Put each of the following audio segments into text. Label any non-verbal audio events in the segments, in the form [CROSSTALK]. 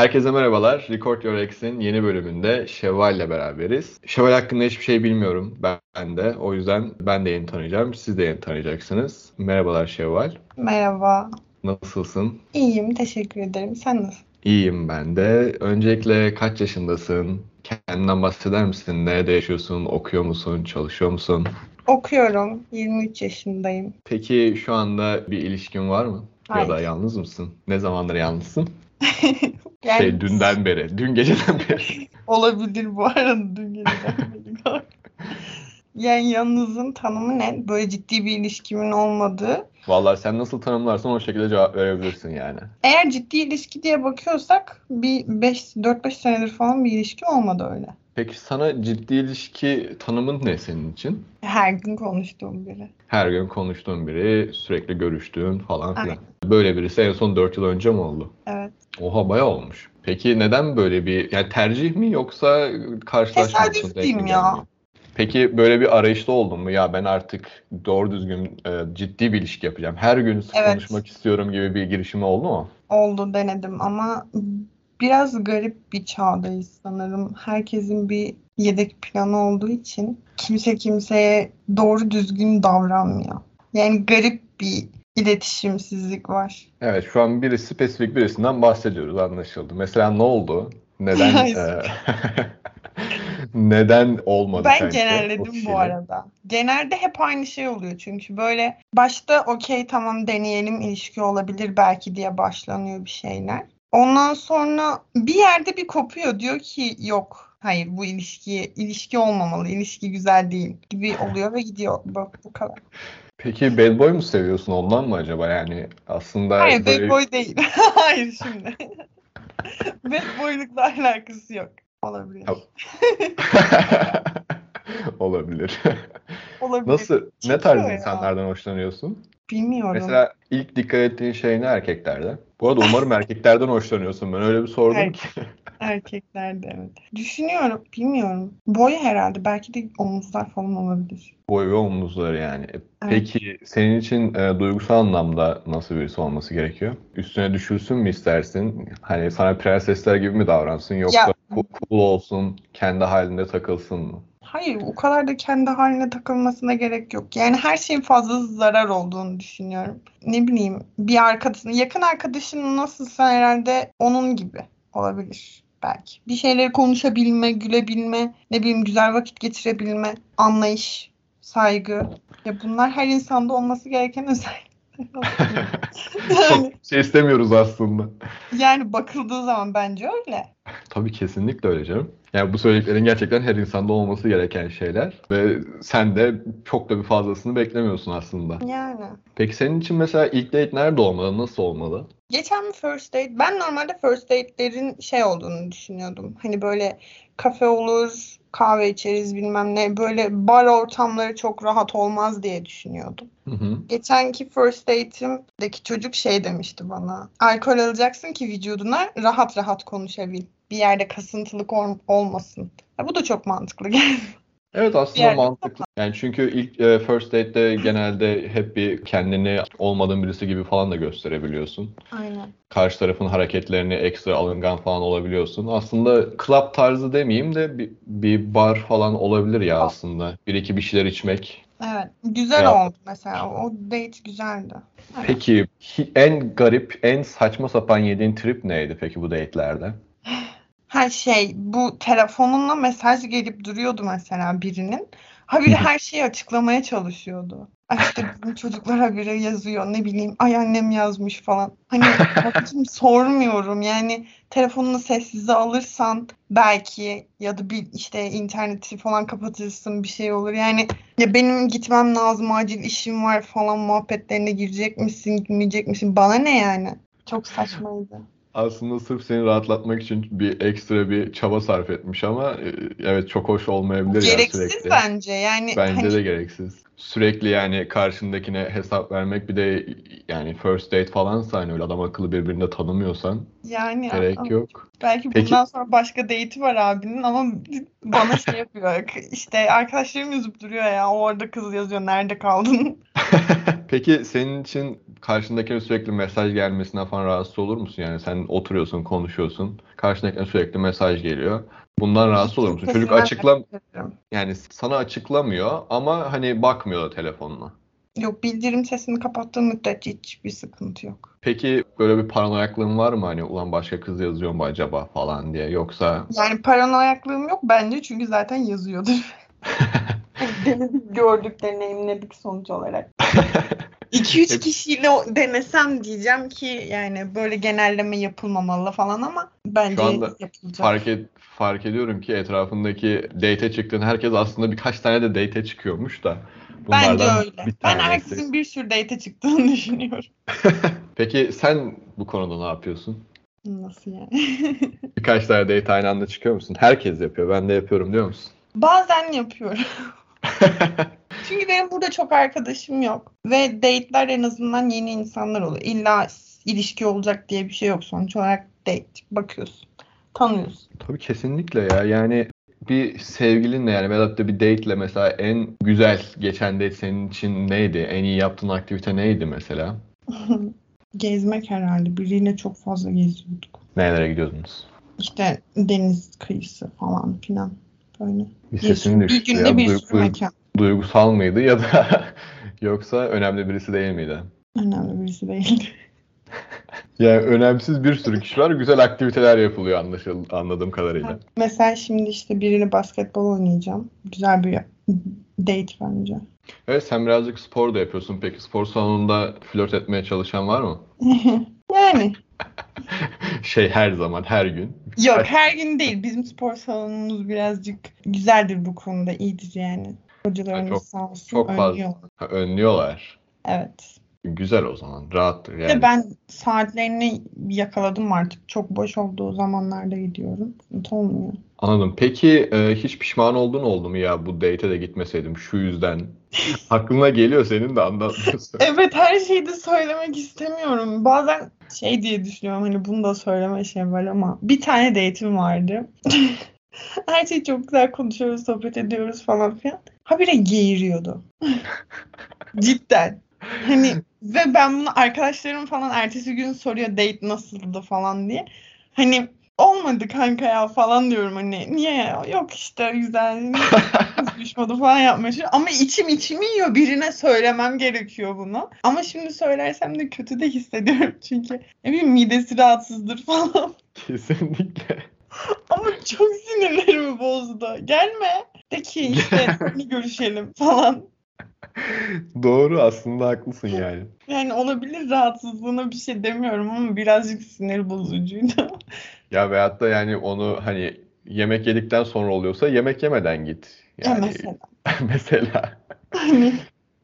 Herkese merhabalar. Record Your X'in yeni bölümünde Şevval ile beraberiz. Şevval hakkında hiçbir şey bilmiyorum ben de. O yüzden ben de yeni tanıyacağım. Siz de yeni tanıyacaksınız. Merhabalar Şevval. Merhaba. Nasılsın? İyiyim, teşekkür ederim. Sen nasılsın? İyiyim ben de. Öncelikle kaç yaşındasın? Kendinden bahseder misin? Nerede yaşıyorsun? Okuyor musun? Çalışıyor musun? Okuyorum. 23 yaşındayım. Peki şu anda bir ilişkin var mı? Hayır. Ya da yalnız mısın? Ne zamandır yalnızsın? [LAUGHS] Yani Şey dünden beri, dün geceden beri. [LAUGHS] olabilir bu arada dün geceden beri. Yani yalnızın tanımı ne? Böyle ciddi bir ilişkimin olmadığı. Vallahi sen nasıl tanımlarsan o şekilde cevap verebilirsin yani. Eğer ciddi ilişki diye bakıyorsak bir 5 4-5 senedir falan bir ilişki olmadı öyle. Peki sana ciddi ilişki tanımın ne senin için? Her gün konuştuğum biri. Her gün konuştuğun biri, sürekli görüştüğün falan filan. Aynen. Böyle birisi en son 4 yıl önce mi oldu? Evet. Oha bayağı olmuş. Peki neden böyle bir, yani tercih mi yoksa karşılaşma mısın? Tesadüf diyeyim ya. Peki böyle bir arayışta oldun mu? Ya ben artık doğru düzgün e, ciddi bir ilişki yapacağım. Her gün Evet. konuşmak istiyorum gibi bir girişimi oldu mu? Oldu denedim ama biraz garip bir çağdayız sanırım. Herkesin bir yedek planı olduğu için kimse kimseye doğru düzgün davranmıyor. Yani garip bir iletişimsizlik var. Evet şu an biri spesifik birisinden bahsediyoruz anlaşıldı. Mesela ne oldu? Neden [LAUGHS] e, [LAUGHS] neden olmadı Ben sence genelledim bu arada. Genelde hep aynı şey oluyor çünkü böyle başta okey tamam deneyelim ilişki olabilir belki diye başlanıyor bir şeyler. Ondan sonra bir yerde bir kopuyor diyor ki yok hayır bu ilişki ilişki olmamalı ilişki güzel değil gibi oluyor ve gidiyor bu, bu kadar. [LAUGHS] Peki bad boy mu seviyorsun ondan mı acaba? Yani aslında Hayır böyle- bad boy değil. [LAUGHS] hayır şimdi. [LAUGHS] bad boylukla alakası yok. Olabilir. Ya- [LAUGHS] Olabilir. Olabilir. Nasıl, ne tarz ya. insanlardan hoşlanıyorsun? Bilmiyorum. Mesela ilk dikkat ettiğin şey ne erkeklerde? Bu arada umarım erkeklerden hoşlanıyorsun. Ben öyle bir sordum Evet. ki. [LAUGHS] Erkeklerde evet. Düşünüyorum, bilmiyorum. Boy herhalde. Belki de omuzlar falan olabilir. Boy ve omuzları yani. E, Peki senin için e, duygusal anlamda nasıl birisi olması gerekiyor? Üstüne düşülsün mü istersin? Hani sana prensesler gibi mi davransın yoksa Ya- cool olsun, kendi halinde takılsın mı? Hayır, o kadar da kendi haline takılmasına gerek yok. Yani her şeyin fazla zarar olduğunu düşünüyorum. Ne bileyim, bir arkadaşın, yakın arkadaşın nasılsa herhalde onun gibi olabilir belki. Bir şeyleri konuşabilme, gülebilme, ne bileyim güzel vakit geçirebilme, anlayış, saygı. Ya bunlar her insanda olması gereken özellikler. Yani, [LAUGHS] Çok şey istemiyoruz aslında. yani bakıldığı zaman bence öyle. Tabii kesinlikle öyle canım. Yani bu söylediklerin gerçekten her insanda olması gereken şeyler. Ve sen de çok da bir fazlasını beklemiyorsun aslında. Yani. Peki senin için mesela ilk date nerede olmalı, nasıl olmalı? Geçen bir first date, ben normalde first date'lerin şey olduğunu düşünüyordum. Hani böyle kafe olur, kahve içeriz bilmem ne. Böyle bar ortamları çok rahat olmaz diye düşünüyordum. Hı hı. Geçenki first date'imdeki çocuk şey demişti bana. Alkol alacaksın ki vücuduna rahat rahat konuşabil. Bir yerde kasıntılık ol- olmasın. Ya bu da çok mantıklı geldi. Evet aslında mantıklı. Yani çünkü ilk e, first date'te genelde hep bir kendini olmadığın birisi gibi falan da gösterebiliyorsun. Aynen. Karşı tarafın hareketlerini ekstra alıngan falan olabiliyorsun. Aslında club tarzı demeyeyim de bir, bir bar falan olabilir ya aslında. Bir iki bir şeyler içmek. Evet. Güzel Ya- oldu mesela. O date güzeldi. Evet. Peki en garip, en saçma sapan yediğin trip neydi peki bu date'lerde? Her şey bu telefonunla mesaj gelip duruyordu mesela birinin. Habire her şeyi açıklamaya çalışıyordu. Ay işte bizim çocuklar habire yazıyor ne bileyim ay annem yazmış falan. Hani babacığım [LAUGHS] sormuyorum yani telefonunu sessize alırsan belki ya da bir işte interneti falan kapatırsın bir şey olur. Yani ya benim gitmem lazım acil işim var falan muhabbetlerine girecek misin girmeyecek misin bana ne yani. Çok saçmaydı. Aslında sırf seni rahatlatmak için bir ekstra bir çaba sarf etmiş ama e, evet çok hoş olmayabilir ya Gereksiz sürekli. bence yani Bence hani de gereksiz. Sürekli yani karşındakine hesap vermek bir de yani first date falansa hani öyle adam akıllı birbirini de tanımıyorsan yani gerek ama yok. belki Peki- bundan sonra başka date'i var abinin ama [LAUGHS] bana şey yapıyor. İşte arkadaşlarım yazıp duruyor ya o orada kız yazıyor nerede kaldın? [LAUGHS] Peki senin için karşındakinin sürekli mesaj gelmesine falan rahatsız olur musun? Yani sen oturuyorsun, konuşuyorsun. Karşındakine sürekli mesaj geliyor. Bundan rahatsız olur musun? Çocuk açıklam yani sana açıklamıyor ama hani bakmıyor da telefonuna. Yok bildirim sesini kapattığım müddetçe hiçbir sıkıntı yok. Peki böyle bir paranoyaklığın var mı hani ulan başka kız yazıyor mu acaba falan diye yoksa Yani paranoyaklığım yok bence çünkü zaten yazıyordur. Denedik, gördük, deneyimledik sonuç olarak. [LAUGHS] 2-3 Hep- kişiyle denesem diyeceğim ki yani böyle genelleme yapılmamalı falan ama bence Şu anda yapılacak. fark et, fark ediyorum ki etrafındaki date çıktığın herkes aslında birkaç tane de date çıkıyormuş da Bence bunlardan öyle. bir Ben herkesin bir sürü date çıktığını [LAUGHS] düşünüyorum. [LAUGHS] Peki sen bu konuda ne yapıyorsun? Nasıl yani? [LAUGHS] Birkaç tane date aynı anda çıkıyor musun? Herkes yapıyor. Ben de yapıyorum diyor musun? Bazen yapıyorum. Çünkü benim burada çok arkadaşım yok. Ve date'ler en azından yeni insanlar oluyor. İlla ilişki olacak diye bir şey yok. Sonuç olarak date. Bakıyorsun. Tanıyorsun. Tabii kesinlikle ya. Yani bir sevgilinle yani veyahut da bir date'le mesela en güzel geçen date senin için neydi? En iyi yaptığın aktivite neydi mesela? [LAUGHS] Gezmek herhalde. Biriyle çok fazla geziyorduk. Nerelere gidiyordunuz? İşte deniz kıyısı falan filan. Böyle. Bir sesin Bir düştü ya. bir du- mekan. Duygusal mıydı ya da [LAUGHS] yoksa önemli birisi değil miydi? Önemli birisi değildi. [LAUGHS] Yani önemsiz bir sürü kişi var. Güzel aktiviteler yapılıyor anlaşıl anladığım kadarıyla. Mesela şimdi işte biriyle basketbol oynayacağım. Güzel bir date bence. Evet sen birazcık spor da yapıyorsun. Peki spor salonunda flört etmeye çalışan var mı? [LAUGHS] Yani Şey her zaman, her gün. yok her gün değil. Bizim spor salonumuz birazcık güzeldir bu konuda. iyidir yani. Hocalarımız çok- sağ olsun çok fazla. önlüyor. Önlüyorlar. Evet. Güzel o zaman. Rahattır yani. ben saatlerini yakaladım artık. Çok boş olduğu zamanlarda gidiyorum. Sıkıntı olmuyor. Anladım. Peki e, hiç pişman oldun oldu mu ya bu date'e de gitmeseydim şu yüzden? [LAUGHS] Aklına geliyor senin de anlatmıyorsun. [LAUGHS] Evet her şeyi de söylemek istemiyorum. Bazen şey diye düşünüyorum hani bunu da söyleme şey var ama bir tane date'im vardı. [LAUGHS] Her şeyi çok güzel konuşuyoruz, sohbet ediyoruz falan filan. Habire geğiriyordu. Cidden. Hani ve ben bunu arkadaşlarım falan ertesi gün soruyor date nasıldı falan diye. Hani olmadı kanka ya falan diyorum hani niye ya? yok işte güzel [LAUGHS] düşmadı falan çalışıyor. Ama içim içimi yiyor birine söylemem gerekiyor bunu. Ama şimdi söylersem de kötü de hissediyorum [LAUGHS] çünkü ne bileyim midesi rahatsızdır falan. Kesinlikle. [LAUGHS] Ama çok sinirlerimi bozdu. Gelme. De ki işte [LAUGHS] görüşelim falan. Doğru aslında haklısın yani. Yani olabilir rahatsızlığına bir şey demiyorum ama birazcık sinir bozucuydu. [LAUGHS] Ya veyahut da yani onu hani yemek yedikten sonra oluyorsa yemek yemeden git. Ya Yani mesela. mesela. Hani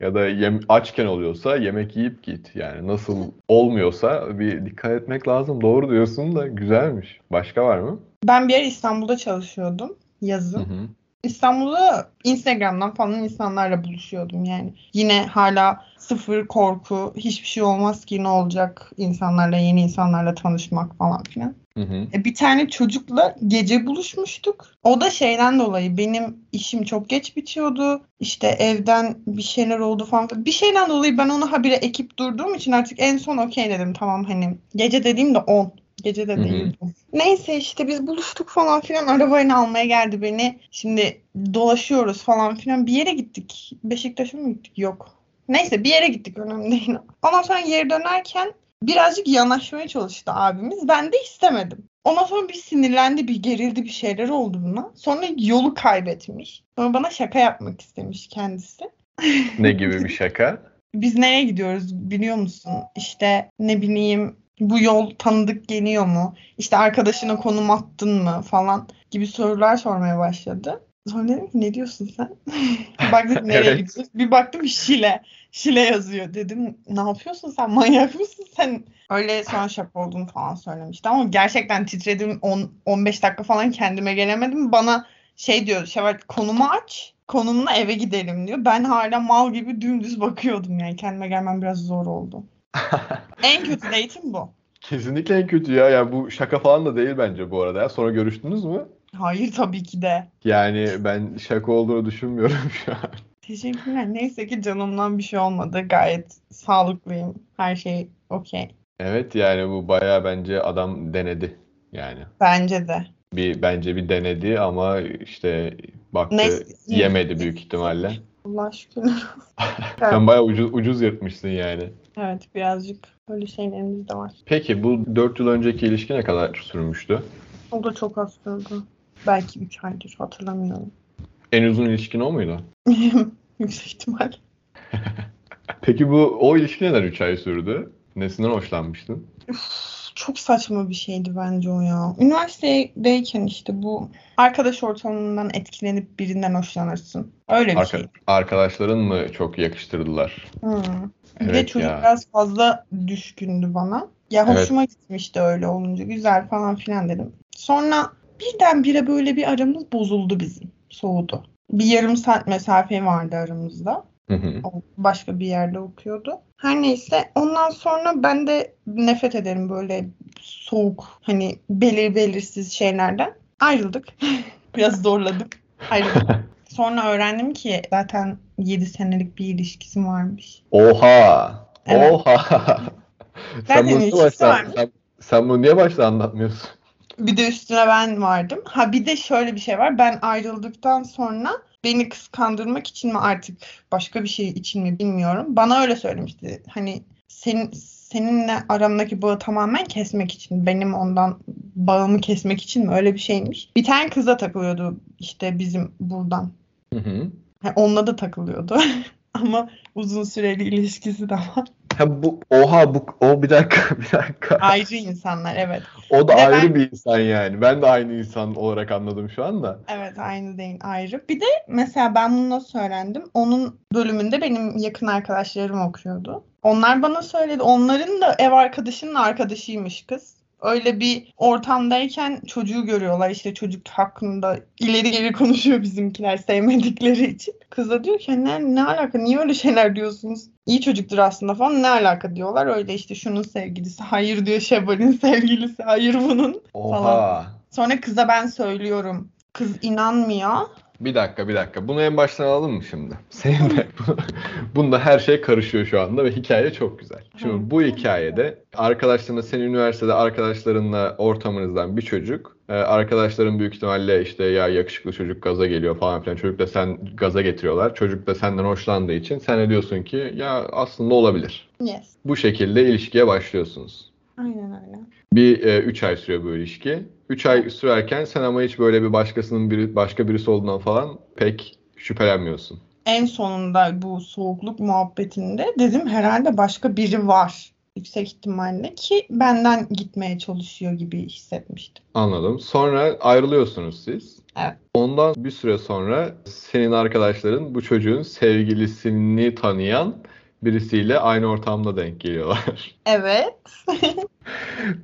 Ya da yem, açken oluyorsa yemek yiyip git. Yani nasıl olmuyorsa bir dikkat etmek lazım. Doğru diyorsun da güzelmiş. Başka var mı? ben bir yer İstanbul'da çalışıyordum Hı yazın. hı. İstanbul'da Instagram'dan falan insanlarla buluşuyordum yani. Yine hala sıfır korku, hiçbir şey olmaz ki ne olacak insanlarla, yeni insanlarla tanışmak falan filan. Hı hı. E, Bir tane çocukla gece buluşmuştuk. O da şeyden dolayı benim işim çok geç bitiyordu. İşte evden bir şeyler oldu falan. Bir şeyden dolayı ben onu habire ekip durduğum için artık en son okey dedim. Tamam hani gece dediğim de 10. Gece de değildi. Neyse işte biz buluştuk falan filan. Arabayla almaya geldi beni. Şimdi dolaşıyoruz falan filan. Bir yere gittik. Beşiktaş'a mı gittik? Yok. Neyse bir yere gittik önemli değil. Ondan sonra geri dönerken birazcık yanaşmaya çalıştı abimiz. Ben de istemedim. Ondan sonra bir sinirlendi, bir gerildi, bir şeyler oldu buna. Sonra yolu kaybetmiş. Sonra bana şaka yapmak istemiş kendisi. [LAUGHS] Ne gibi bir şaka? Biz nereye gidiyoruz biliyor musun? İşte ne bileyim bu yol tanıdık geliyor mu? İşte arkadaşına konum attın mı falan gibi sorular sormaya başladı. Sonra dedim ki ne diyorsun sen? [LAUGHS] Baktık nereye Evet. gidiyoruz? Bir baktım Şile. Şile yazıyor. Dedim ne yapıyorsun sen? Manyak mısın sen? Öyle sonra şaka olduğunu falan söylemişti. Ama gerçekten titredim. 10, 15 dakika falan kendime gelemedim. Bana şey diyor Şevval konumu aç. Konumla eve gidelim diyor. Ben hala mal gibi dümdüz bakıyordum yani. Kendime gelmem biraz zor oldu. [LAUGHS] En kötü date'im bu. Kesinlikle en kötü ya. Ya bu şaka falan da değil bence bu arada. ya. Sonra görüştünüz mü? Hayır tabii ki de. Yani ben şaka olduğunu düşünmüyorum şu an. Teşekkürler. Neyse ki canımdan bir şey olmadı. Gayet sağlıklıyım. Her şey okey. Evet yani bu bayağı bence adam denedi yani. Bence de. Bir bence bir denedi ama işte baktı Neyse. yemedi büyük ihtimalle. Allah şükür. [LAUGHS] Sen bayağı ucuz, ucuz yırtmışsın yani. Evet birazcık böyle şeylerimiz de var. Peki bu 4 yıl önceki ilişki ne kadar sürmüştü? O da çok az sürdü. Belki 3 aydır hatırlamıyorum. En uzun ilişkin o muydu? [LAUGHS] Yüksek ihtimal. [LAUGHS] Peki bu o ilişki neden 3 ay sürdü? Nesinden hoşlanmıştın? Çok saçma bir şeydi bence o ya. Üniversitedeyken işte bu arkadaş ortamından etkilenip birinden hoşlanırsın. Öyle bir Arka- şey. arkadaşların mı çok yakıştırdılar? Hmm. Bir de Evet çocuk ya. biraz fazla düşkündü bana. Ya Evet. hoşuma gitmişti öyle olunca. Güzel falan filan dedim. Sonra birdenbire böyle bir aramız bozuldu bizim. Soğudu. Bir yarım saat mesafe vardı aramızda. Hı hı. O başka bir yerde okuyordu. Her neyse ondan sonra ben de nefret ederim böyle soğuk hani belir belirsiz şeylerden. Ayrıldık. [LAUGHS] Biraz zorladım. Ayrıldık. [LAUGHS] Sonra öğrendim ki zaten 7 senelik bir ilişkisi varmış. Oha! Evet. Oha! Sen bunu ilişkisi varmış. sen, sen bunu niye başta anlatmıyorsun? Bir de üstüne ben vardım. Ha bir de şöyle bir şey var. Ben ayrıldıktan sonra beni kıskandırmak için mi artık başka bir şey için mi bilmiyorum. Bana öyle söylemişti. Hani senin seninle aramdaki bağı tamamen kesmek için, benim ondan bağımı kesmek için mi öyle bir şeymiş. Bir tane kıza takılıyordu işte bizim buradan. Hı hı. Ha, onunla da takılıyordu. [LAUGHS] Ama uzun süreli ilişkisi de var. Ha bu oha bu o bir dakika [LAUGHS] bir dakika. Ayrı insanlar evet. O da Bir ayrı ben- bir insan yani. Ben de aynı insan olarak anladım şu anda. Evet aynı değil ayrı. Bir de mesela ben bunu nasıl öğrendim? Onun bölümünde benim yakın arkadaşlarım okuyordu. Onlar bana söyledi. Onların da ev arkadaşının arkadaşıymış kız. Öyle bir ortamdayken çocuğu görüyorlar. İşte çocuk hakkında ileri geri konuşuyor bizimkiler sevmedikleri için. Kız da diyor ki ne, ne alaka niye öyle şeyler diyorsunuz? İyi çocuktur aslında falan ne alaka diyorlar. Öyle işte şunun sevgilisi hayır diyor Şevval'in [LAUGHS] sevgilisi hayır bunun. Oha. Sonra kıza ben söylüyorum. Kız inanmıyor. Bir dakika bir dakika. Bunu en baştan alalım mı şimdi? [LAUGHS] Senin de bunda her şey karışıyor şu anda ve hikaye çok güzel. Şimdi bu hikayede arkadaşlarına senin üniversitede arkadaşlarınla ortamınızdan bir çocuk e, arkadaşların büyük ihtimalle işte ya yakışıklı çocuk gaza geliyor falan filan çocuk da sen gaza getiriyorlar. Çocuk da senden hoşlandığı için sen de diyorsun ki ya aslında olabilir. Yes. Bu şekilde ilişkiye başlıyorsunuz. Aynen öyle. Bir 3 ay sürüyor bu ilişki. 3 ay sürerken sen ama hiç böyle bir başkasının biri, başka birisi olduğundan falan pek şüphelenmiyorsun. En sonunda bu soğukluk muhabbetinde dedim herhalde başka biri var. Yüksek ihtimalle ki benden gitmeye çalışıyor gibi hissetmiştim. Anladım. Sonra ayrılıyorsunuz siz. Evet. Ondan bir süre sonra senin arkadaşların bu çocuğun sevgilisini tanıyan birisiyle aynı ortamda denk geliyorlar. [LAUGHS] Evet.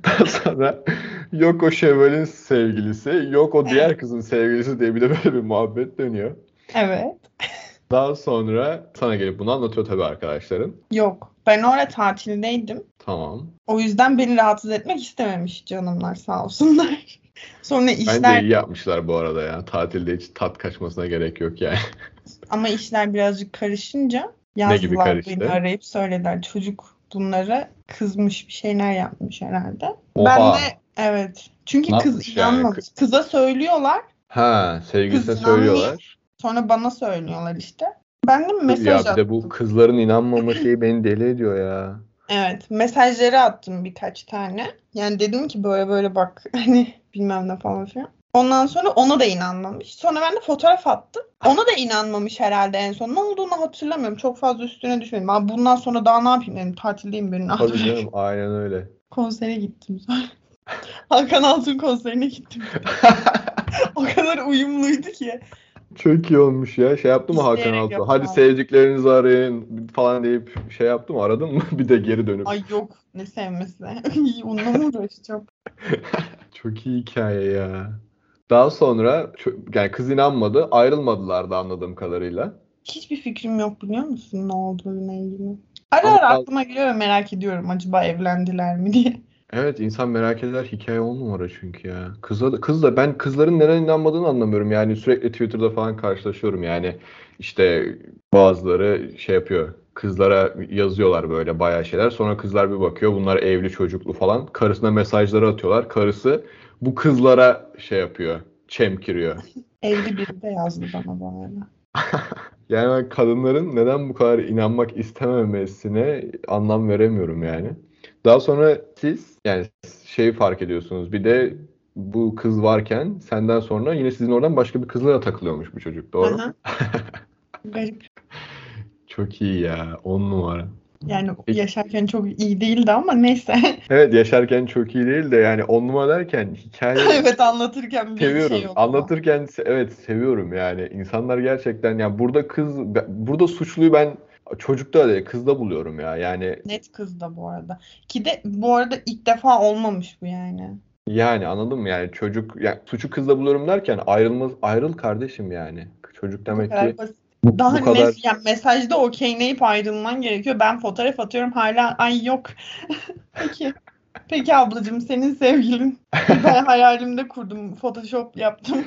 Daha sonra yok o Şevval'in sevgilisi, yok o diğer kızın sevgilisi diye bir de böyle bir muhabbet dönüyor. Evet. Daha sonra sana gelip bunu anlatıyor tabii arkadaşların. Yok. Ben orada tatildeydim. Tamam. O yüzden beni rahatsız etmek istememiş canımlar sağ olsunlar. [LAUGHS] Sonra Bence işler iyi yapmışlar bu arada ya. Tatilde hiç tat kaçmasına gerek yok yani. ama işler birazcık karışınca Ne gibi yazdılar karıştı? beni arayıp söylediler. Çocuk bunlara kızmış bir şeyler yapmış herhalde. Oha. Ben de evet. Çünkü Ne kız yapmış yani? inanmamış. Kıza söylüyorlar. Ha, sevgilisine Kız söylüyorlar. Sonra bana söylüyorlar işte. Ben de mesaj Ya bir attım. de bu kızların inanmama şeyi beni deli ediyor ya. Evet, mesajları attım birkaç tane. Yani dedim ki böyle böyle bak [LAUGHS] hani bilmem ne falan filan. Ondan sonra ona da inanmamış. Sonra ben de fotoğraf attım. Ona da inanmamış herhalde en son. Ne olduğunu hatırlamıyorum. Çok fazla üstüne düşmedim. Ben bundan sonra daha ne yapayım dedim. Tatildeyim benim. Tabii canım aynen öyle. Konsere gittim sonra. [LAUGHS] Hakan Altun konserine gittim. [LAUGHS] o kadar uyumluydu ki. Çok iyi olmuş ya. Şey yaptı mı Hakan İsteyerek yaptım Hadi abi. sevdiklerinizi arayın falan deyip şey yaptı mı? Aradın mı? [LAUGHS] Bir de geri dönüp. Ay yok ne sevmesi. Onunla mı uğraşacağım? Çok iyi hikaye ya. Daha sonra yani kız inanmadı. Ayrılmadılar da anladığım kadarıyla. Hiçbir fikrim yok biliyor musun ne olduğuyla ilgili. Ara ara aklıma geliyor ve merak ediyorum acaba evlendiler mi diye. [LAUGHS] Evet insan merak eder hikaye on numara çünkü ya. Kızla da, kız da ben kızların neden inanmadığını anlamıyorum. Yani sürekli Twitter'da falan karşılaşıyorum yani. işte bazıları şey yapıyor. Kızlara yazıyorlar böyle bayağı şeyler. Sonra kızlar bir bakıyor. Bunlar evli çocuklu falan. Karısına mesajları atıyorlar. Karısı bu kızlara şey yapıyor. Çemkiriyor. [LAUGHS] Evli biri de yazdı bana bu arada. [LAUGHS] Yani ben kadınların neden bu kadar inanmak istememesine anlam veremiyorum yani. Daha sonra siz yani şeyi fark ediyorsunuz. Bir de bu kız varken senden sonra yine sizin oradan başka bir kızla da takılıyormuş bu çocuk. Doğru. [LAUGHS] Garip. Çok iyi ya. On numara. Yani Peki. yaşarken çok iyi değildi ama neyse. [LAUGHS] Evet yaşarken çok iyi değil de yani on numara derken hikaye [LAUGHS] evet anlatırken bir seviyorum. şey oldu. Anlatırken evet seviyorum yani. İnsanlar gerçekten ya burada kız burada suçluyu ben çocukta değil kızda buluyorum ya. Yani Net kız da bu arada. Ki de bu arada ilk defa olmamış bu yani. Yani anladın mı yani çocuk yani suçu kızla buluyorum derken ayrılmaz ayrıl kardeşim yani. Çocuk demek ki basit. Bu, Daha bu kadar nes- yani mesajda okeyleyip ayrılman gerekiyor. Ben fotoğraf atıyorum hala ay yok. [LAUGHS] Peki. Peki ablacığım senin sevgilin. Ben [LAUGHS] hayalimde kurdum. Photoshop yaptım.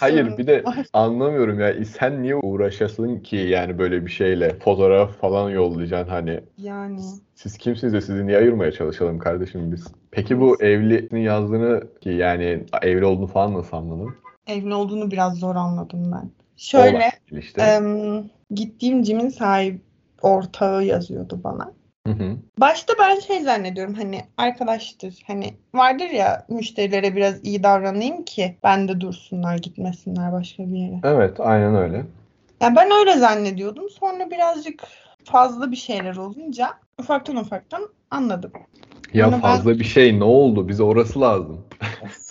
Hayır bir de var. anlamıyorum ya sen niye uğraşasın ki yani böyle bir şeyle fotoğraf falan yollayacaksın hani Yani siz kimsiniz de sizi niye ayırmaya çalışalım kardeşim biz. Peki bu evlinin yazdığını ki yani evli olduğunu falan nasıl anladın? evli olduğunu biraz zor anladım ben. Şöyle işte. em, gittiğim cimin sahip ortağı yazıyordu bana. Hı hı. Başta ben şey zannediyorum hani arkadaştır hani vardır ya müşterilere biraz iyi davranayım ki bende dursunlar gitmesinler başka bir yere. Evet aynen öyle. Yani ben öyle zannediyordum. Sonra birazcık fazla bir şeyler olunca ufaktan ufaktan anladım. Ya ben- fazla bir şey ne oldu? Bize orası lazım.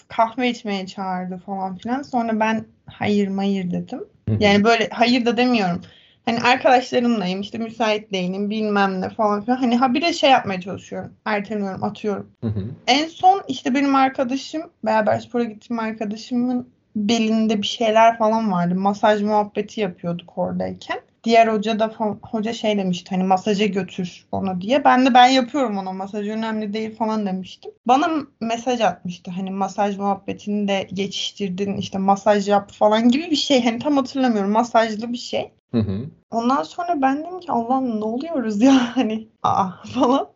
Kahve içmeye çağırdı falan filan. Sonra ben hayır mayır dedim. Yani böyle hayır da demiyorum. Hani arkadaşlarımlayım işte müsait değilim bilmem ne falan filan. Hani habire şey yapmaya çalışıyorum. Erteliyorum atıyorum. Hı hı. En son işte benim arkadaşım, beraber spora gittiğim arkadaşımın belinde bir şeyler falan vardı. Masaj muhabbeti yapıyorduk oradayken. Diğer hoca da hoca şey demişti hani masaja götür onu diye. Ben de ben yapıyorum ona masaj önemli değil falan demiştim. Bana mesaj atmıştı hani masaj muhabbetini de geçiştirdin işte masaj yap falan gibi bir şey. Hani tam hatırlamıyorum masajlı bir şey. Hı hı. Ondan sonra ben dedim ki Allah'ım ne oluyoruz ya [LAUGHS] hani aa falan.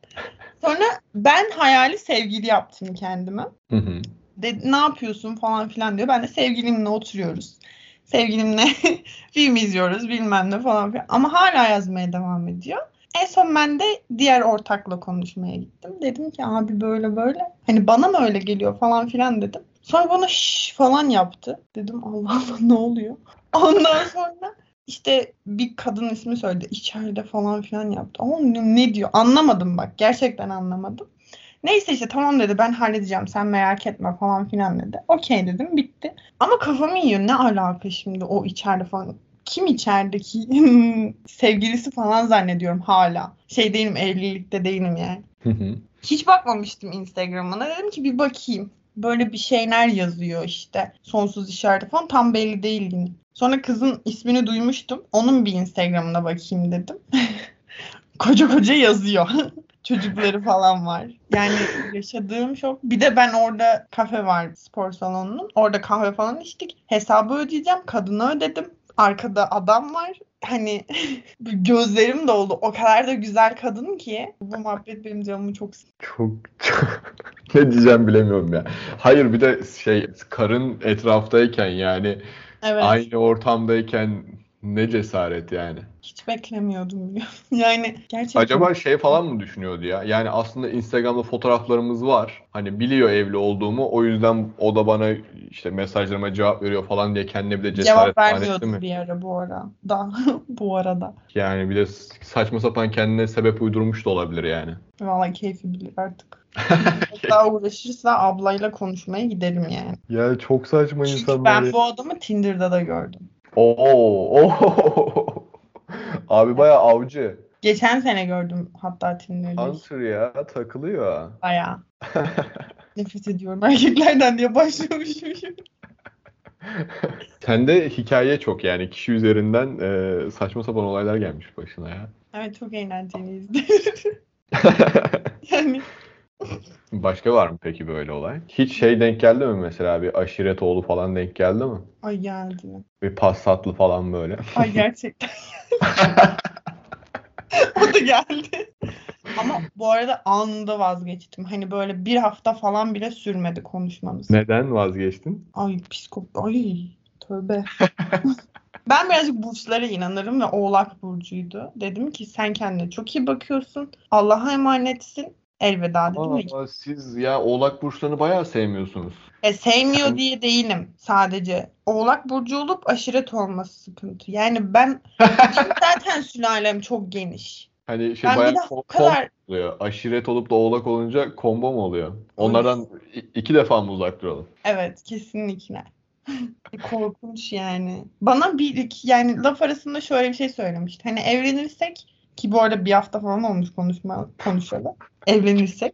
Sonra ben hayali sevgili yaptım kendime. Hı hı. De, ne yapıyorsun falan filan diyor. Ben de sevgilimle oturuyoruz. Sevgilimle [LAUGHS] film izliyoruz bilmem ne falan filan. Ama hala yazmaya devam ediyor. En son ben de diğer ortakla konuşmaya gittim. Dedim ki abi böyle böyle. Hani bana mı öyle geliyor falan filan dedim. Sonra bana şş falan yaptı. Dedim Allah Allah ne oluyor? [LAUGHS] Ondan sonra işte bir kadın ismi söyledi. içeride falan filan yaptı. Ama ne, ne diyor? Anlamadım bak. Gerçekten anlamadım. Neyse işte tamam dedi ben halledeceğim sen merak etme falan filan dedi. Okey dedim bitti. Ama kafamı yiyor ne alaka şimdi o içeride falan. Kim içerideki [LAUGHS] sevgilisi falan zannediyorum hala. Şey değilim evlilikte değilim yani. Hiç bakmamıştım Instagram'ına. Dedim ki bir bakayım. Böyle bir şeyler yazıyor işte. Sonsuz işareti falan. Tam belli değil yine. Sonra kızın ismini duymuştum. Onun bir Instagram'ına bakayım dedim. [LAUGHS] koca koca yazıyor. Çocukları falan var. Yani yaşadığım şok. Bir de ben orada kafe var spor salonunun. Orada kahve falan içtik. Hesabı ödeyeceğim. Kadına ödedim. Arkada adam var. Hani [LAUGHS] gözlerim doldu. O kadar da güzel kadın ki. Bu muhabbet benim canımı çok sıktı. Çok, çok [LAUGHS] ne diyeceğim bilemiyorum ya. Hayır bir de şey karın etraftayken yani Evet. aynı ortamdayken ne cesaret yani. Hiç beklemiyordum biliyor? [LAUGHS] Yani gerçekten. Acaba şey falan mı düşünüyordu ya? Yani aslında Instagram'da fotoğraflarımız var. Hani biliyor evli olduğumu. O yüzden o da bana işte mesajlarıma cevap veriyor falan diye kendine bir de cesaret cevap vermiyordu mi? bir ara bu ara. Da [LAUGHS] bu arada. Yani bir de saçma sapan kendine sebep uydurmuş da olabilir yani. Vallahi keyfi bilir artık. [LAUGHS] Daha uğraşırsa ablayla konuşmaya giderim yani. Ya çok saçma Çünkü insanlar ben ya. bu adamı Tinder'da da gördüm. Oo, oo. [LAUGHS] Abi bayağı avcı. Geçen sene gördüm hatta Tinder'da. Hunter ya takılıyor. Bayağı. [LAUGHS] Nefret ediyorum erkeklerden diye başlamışım. [LAUGHS] Sende hikaye çok yani kişi üzerinden e, saçma sapan olaylar gelmiş başına ya. Evet çok eğlenceliydi. yani Başka var mı peki böyle olay? Hiç şey denk geldi mi mesela bir aşiret oğlu falan denk geldi mi? Ay geldi. Bir passatlı falan böyle. Ay gerçekten. [LAUGHS] o da geldi. Ama bu arada anında vazgeçtim. Hani böyle bir hafta falan bile sürmedi konuşmamız. Neden vazgeçtin? Ay psikop... Ay tövbe. [LAUGHS] Ben birazcık burçlara inanırım ve Oğlak burcuydu. Dedim ki sen kendine çok iyi bakıyorsun. Allah'a emanetsin. Elveda dedim. Aa, siz ya Oğlak burçlarını bayağı sevmiyorsunuz. E, sevmiyor diye değilim sadece. Oğlak burcu olup aşiret olması sıkıntı. Yani ben [LAUGHS] zaten sülalem çok geniş. Hani şey Ben bayağı de ko- o kadar oluyor. Aşiret olup da Oğlak olunca combo mu oluyor? Onlardan iki defa mı uzak duralım? evet kesinlikle. [LAUGHS] Korkunç yani. Bana bir yani laf arasında şöyle bir şey söylemişti. Hani evlenirsek ki bu arada bir hafta falan olmuş konuşma konuşalı. Evlenirsek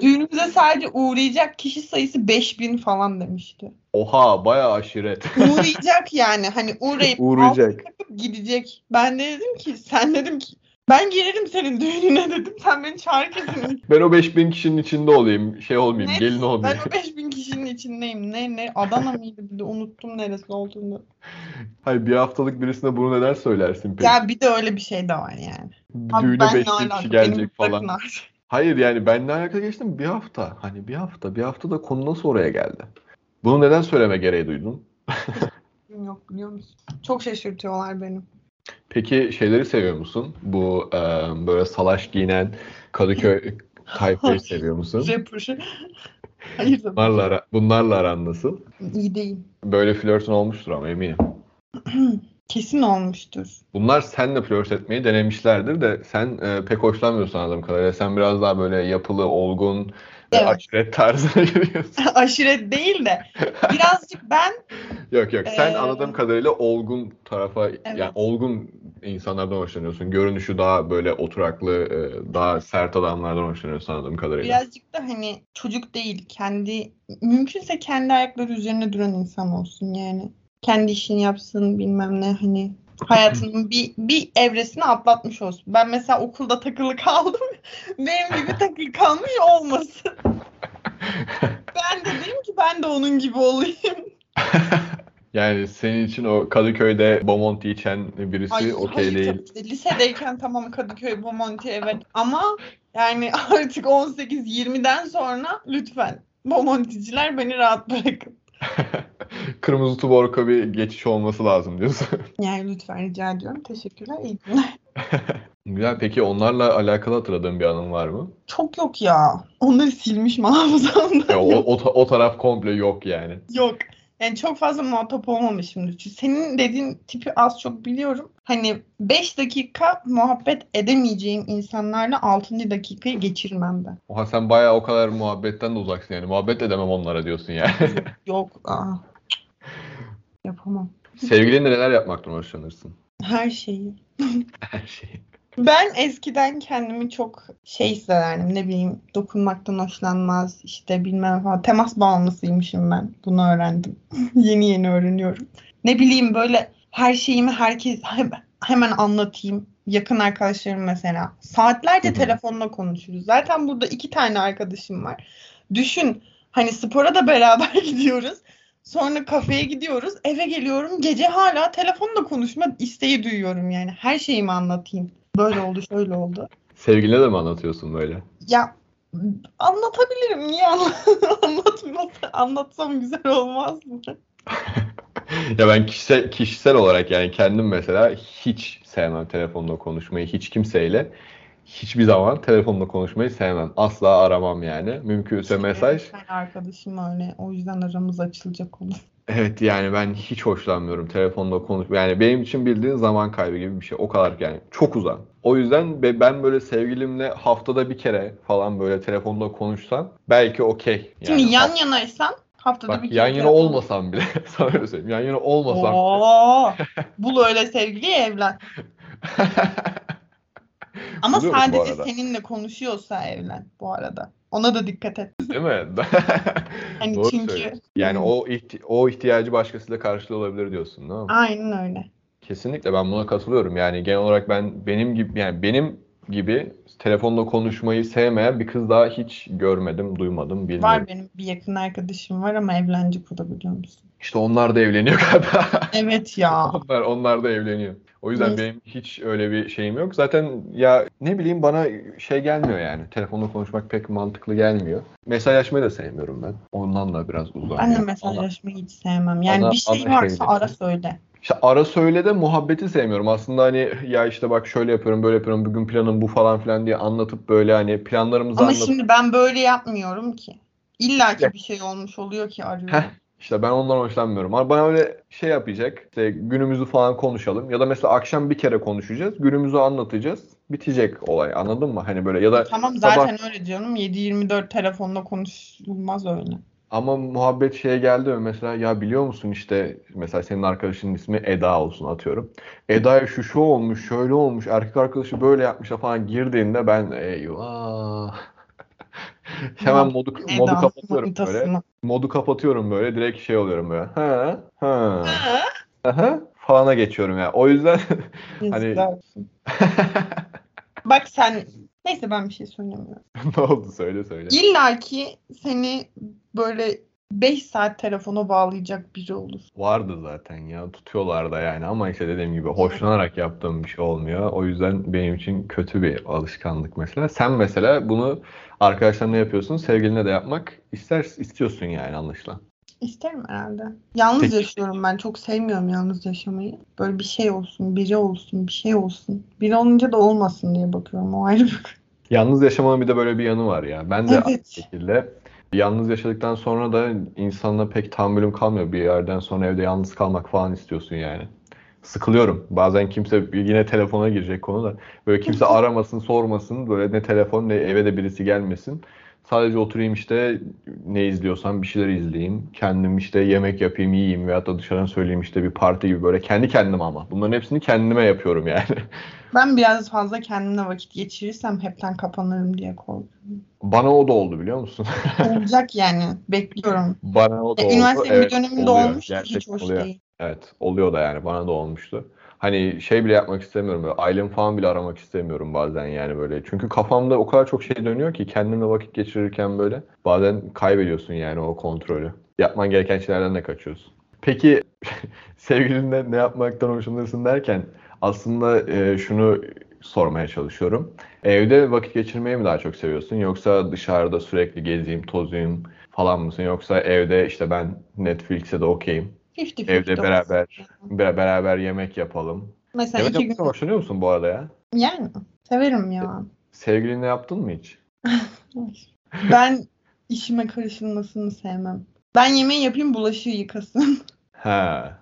düğünümüze sadece uğrayacak kişi sayısı 5000 falan demişti. Oha bayağı aşiret. [LAUGHS] Uğrayacak yani hani uğrayıp Uğrayacak. gidecek. Ben de dedim ki sen dedim ki ben gelirim senin düğününe dedim. Sen beni çağır kesin. Ben o 5000 kişinin içinde olayım. Şey olmayayım, Ne? gelin Ben olmayayım. o 5000 kişinin içindeyim. Ne ne Adana mıydı bir de unuttum neresi olduğunu. Hayır bir haftalık birisine bunu neden söylersin peki? Ya bir de öyle bir şey de var yani. Abi Düğüne ben ne 5000 alaka? kişi gelecek falan. Hayır yani benle alakalı geçtim bir hafta. Hani bir hafta. Bir hafta da konu nasıl oraya geldi? Bunu neden söyleme gereği duydun? Yok biliyor musun? Çok şaşırtıyorlar beni. Peki şeyleri seviyor musun? Bu e, böyle salaş giyinen Kadıköy [LAUGHS] tayfayı seviyor musun? Rapper. Hayır Bunlarla, bunlarla aran nasıl? iyi değil. Böyle flörtün olmuştur ama eminim. [CLEARS THROAT] Kesin olmuştur. Bunlar seninle flört etmeyi denemişlerdir de sen e, pek hoşlanmıyorsun anladığım kadarıyla. Sen biraz daha böyle yapılı, olgun Evet. aşiret tarzına [LAUGHS] giriyorsun. [LAUGHS] Aşiret değil de birazcık ben Yok yok sen Ee, anladığım kadarıyla olgun tarafa yani olgun insanlardan hoşlanıyorsun. Görünüşü daha böyle oturaklı, e, daha sert adamlardan hoşlanıyorsun anladığım kadarıyla. birazcık da hani çocuk değil kendi mümkünse kendi ayakları üzerine duran insan olsun yani. Kendi işini yapsın bilmem ne hani hayatının bir, bir evresini atlatmış olsun. Ben mesela okulda takılı kaldım. [LAUGHS] Benim gibi takılı kalmış olmasın. [LAUGHS] Ben de dedim ki ben de onun gibi olayım. [LAUGHS] Yani senin için o Kadıköy'de Bomonti içen birisi okey değil. tabii ki de. Lisedeyken tamam Kadıköy, Bomonti evet ama yani artık 18-20'den sonra lütfen Bomonticiler beni rahat bırakın. [LAUGHS] Kırmızı Tuborg'a bir geçiş olması lazım diyorsun. [LAUGHS] Yani lütfen rica ediyorum. Teşekkürler. İyi günler. [LAUGHS] Güzel. Peki onlarla alakalı hatırladığın bir anın var mı? Çok yok ya. Onları silmişim hafızamda. Ya, o, o, o taraf komple yok yani. Yok. Yani çok fazla muhatap olmamışımdır. Çünkü senin dediğin tipi az çok biliyorum. Hani 5 dakika muhabbet edemeyeceğim insanlarla 6. dakikayı geçirmem ben. Oha sen bayağı o kadar muhabbetten de uzaksın yani. Muhabbet edemem onlara diyorsun yani. [LAUGHS] Yok. Aa. Yapamam. Sevgilinle neler yapmaktan hoşlanırsın? Her şeyi. Her şeyi. Ben eskiden kendimi çok şey hissederdim. Ne bileyim dokunmaktan hoşlanmaz. işte bilmem falan. Temas bağımlısıymışım ben. Bunu öğrendim. [LAUGHS] yeni yeni öğreniyorum. Ne bileyim böyle her şeyimi herkes hem- hemen anlatayım. Yakın arkadaşlarım mesela. Saatlerce telefonla konuşuruz. Zaten burada iki tane arkadaşım var. Düşün hani spora da beraber [LAUGHS] gidiyoruz. Sonra kafeye gidiyoruz. Eve geliyorum. Gece hala telefonla konuşma isteği duyuyorum yani. Her şeyimi anlatayım. Böyle oldu, şöyle oldu. Sevgiline de mi anlatıyorsun böyle? Ya anlatabilirim. Niye anla- [LAUGHS] anlatmasa, anlatsam güzel olmaz mı? [LAUGHS] Ya ben kişisel, kişisel olarak yani kendim mesela hiç sevmem telefonla konuşmayı. Hiç kimseyle hiçbir zaman telefonla konuşmayı sevmem. Asla aramam yani. Mümkünse mesaj. Tane arkadaşım öyle. O yüzden aramız açılacak olur. Evet yani ben hiç hoşlanmıyorum telefonla konuş. Yani benim için bildiğin zaman kaybı gibi bir şey. O kadar yani çok uzak. O yüzden be- ben böyle sevgilimle haftada bir kere falan böyle telefonda konuşsam belki okey. Şimdi Yani yan yanaysan haftada Bak bir yan kere yana telefon- olmasam bile [LAUGHS] sana öyle söyleyeyim. Yan yana olmasam. Oo, [LAUGHS] bul öyle sevgiliyi evlen. [LAUGHS] Ama Buluyorum bu sadece seninle konuşuyorsa evlen bu arada. Ona da dikkat et. Değil mi? [LAUGHS] Hani Doğru çünkü- söylüyorsun. Yani Hmm. o ihti- o ihtiyacı başkasıyla karşılıyor olabilir diyorsun, değil mi? Aynen öyle. Kesinlikle ben buna katılıyorum. Yani genel olarak ben benim gibi yani benim gibi telefonla konuşmayı sevmeyen bir kız daha hiç görmedim, duymadım, bilmiyorum. Var benim bir yakın arkadaşım var ama evlenecek o da biliyor musun? İşte onlar da evleniyor galiba. [LAUGHS] Evet ya. Onlar, onlar da evleniyor. O yüzden Neyse. benim hiç öyle bir şeyim yok. Zaten ya ne bileyim bana şey gelmiyor yani. Telefonla konuşmak pek mantıklı gelmiyor. Mesajlaşmayı da sevmiyorum ben. Ondan da biraz uzak. Ben de mesajlaşmayı hiç sevmem. Yani Ana- bir şey varsa şeyleri. ara söyle. İşte ara söyle de muhabbeti sevmiyorum. Aslında hani ya işte bak şöyle yapıyorum, böyle yapıyorum, bugün planım bu falan filan diye anlatıp böyle hani planlarımızı Ama anlatıp şimdi ben böyle yapmıyorum ki. İlla ki Ya. bir şey olmuş oluyor ki arıyorum. Heh. İşte ben ondan hoşlanmıyorum. Ama bana öyle şey yapacak. İşte günümüzü falan konuşalım. Ya da mesela akşam bir kere konuşacağız. Günümüzü anlatacağız. Bitecek olay. Anladın mı? Hani böyle ya da Tamam sabah- zaten öyle diyorum. 7-24 telefonda konuşulmaz öyle. Ama muhabbet şeye geldi mi mesela ya biliyor musun işte mesela senin arkadaşının ismi Eda olsun atıyorum. Eda'ya şu şu olmuş şöyle olmuş erkek arkadaşı böyle yapmış falan girdiğinde ben eyvah. [LAUGHS] Hemen modu, modu Eda kapatıyorum böyle. Modu kapatıyorum böyle direkt şey oluyorum böyle. Ha ha Ha, aha falana geçiyorum ya. O yüzden [LAUGHS] Hani- olsun. [LAUGHS] Bak sen neyse ben bir şey söylemiyorum. ne oldu söyle söyle. İlla ki seni böyle 5 saat telefona bağlayacak biri olur. Vardı zaten ya tutuyorlar da yani ama işte dediğim gibi hoşlanarak yaptığım bir şey olmuyor. O yüzden benim için kötü bir alışkanlık mesela. Sen mesela bunu arkadaşlarına yapıyorsun, sevgiline de yapmak ister istiyorsun yani anlaşılan. İsterim herhalde. Yalnız Peki. yaşıyorum ben. Çok sevmiyorum yalnız yaşamayı. Böyle bir şey olsun, biri olsun, bir şey olsun. Biri olunca da olmasın diye bakıyorum. O ayrı bir Yalnız yaşamanın bir de böyle bir yanı var ya. Ben de aynı Evet. şekilde yalnız yaşadıktan sonra da insanla pek tahammülüm kalmıyor. Bir yerden sonra evde yalnız kalmak falan istiyorsun yani. Sıkılıyorum. Bazen kimse yine telefona girecek konu da böyle kimse [LAUGHS] aramasın, sormasın. Böyle ne telefon ne eve de birisi gelmesin. Sadece oturayım işte ne izliyorsam bir şeyler izleyeyim. Kendim işte yemek yapayım, yiyeyim veyahut da dışarıdan söyleyeyim işte bir parti gibi böyle kendi kendime ama. Bunların hepsini kendime yapıyorum yani. [LAUGHS] Ben biraz fazla kendimle vakit geçirirsem hepten kapanırım diye korkuyorum. Bana o da oldu biliyor musun? [LAUGHS] Olacak yani. Bekliyorum. Bana o da E, oldu. Üniversitenin Evet, bir döneminde oluyor. olmuştu. Hiç hoş oluyor. değil. Evet, oluyor da yani bana da olmuştu. Hani şey bile yapmak istemiyorum böyle ailemi falan bile aramak istemiyorum bazen yani böyle. Çünkü kafamda o kadar çok şey dönüyor ki kendimle vakit geçirirken böyle bazen kaybediyorsun yani o kontrolü. Yapman gereken şeylerden de kaçıyorsun. Peki [LAUGHS] sevgilinle ne yapmaktan hoşlanırsın derken aslında e, şunu sormaya çalışıyorum. Evde vakit geçirmeyi mi daha çok seviyorsun yoksa dışarıda sürekli gezeyim, tozayım falan mısın yoksa evde işte ben Netflix'e de okeyim. 50-50 Evde beraber be- beraber yemek yapalım. Mesela Yemek iki gün hoşlanıyor musun bu arada ya? yani severim ya. Sevgilinle yaptın mı hiç? [LAUGHS] Ben işime karışılmasını sevmem. Ben yemeği yapayım bulaşığı yıkasın. Ha.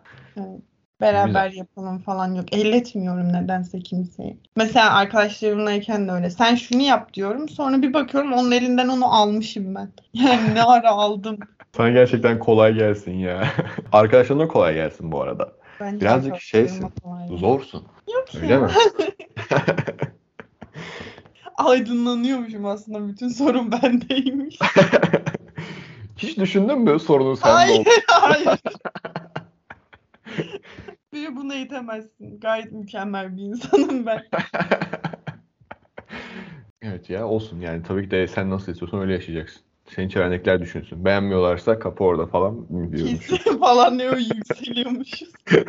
Beraber yapalım falan yok. Elletmiyorum nedense kimseyi. Mesela arkadaşlarımlayken de öyle. Sen şunu yap diyorum. Sonra bir bakıyorum onun elinden onu almışım ben. [LAUGHS] Yani ne ara aldım. Sana gerçekten kolay gelsin ya. [LAUGHS] Arkadaşlarına kolay gelsin bu arada. Bence Birazcık şeysin. Zorsun. Yok Öyle mi? [LAUGHS] Aydınlanıyormuşum aslında. Bütün sorun bendeymiş. Hiç düşündün mü sorunun sende Hayır, hayır. Beni buna itemezsin. Gayet mükemmel bir insanım ben. [LAUGHS] Evet ya olsun yani tabii ki de sen nasıl istiyorsan öyle yaşayacaksın. Senin çevrendekiler düşünsün. Beğenmiyorlarsa kapı orada falan diyormuş. Kesin [LAUGHS] falan ne o yükseliyormuşuz. [LAUGHS]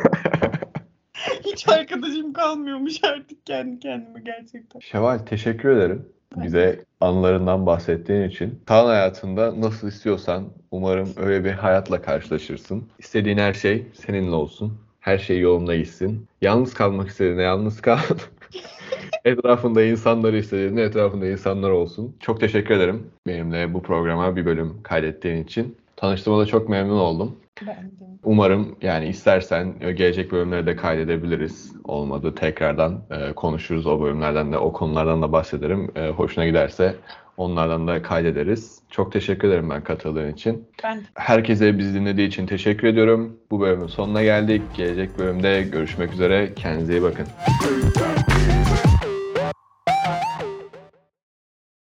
Hiç arkadaşım kalmıyormuş artık kendi kendime gerçekten. Şevval teşekkür ederim. Bize anılarından bahsettiğin için. Kaan hayatında nasıl istiyorsan umarım öyle bir hayatla karşılaşırsın. İstediğin her şey seninle olsun. Her şey yolunda gitsin. Yalnız kalmak istediğinde yalnız kal. [LAUGHS] Etrafında insanları istediğinde etrafında insanlar olsun. Çok teşekkür ederim benimle bu programa bir bölüm kaydettiğin için. Tanıştığıma da çok memnun oldum. Ben de. Umarım yani istersen gelecek bölümleri de kaydedebiliriz. Olmadı tekrardan e, konuşuruz o bölümlerden de o konulardan da bahsederim. E, hoşuna giderse onlardan da kaydederiz. Çok teşekkür ederim ben katıldığın için. Ben. Herkese bizi dinlediği için teşekkür ediyorum. Bu bölümün sonuna geldik. Gelecek bölümde görüşmek üzere. Kendinize iyi bakın.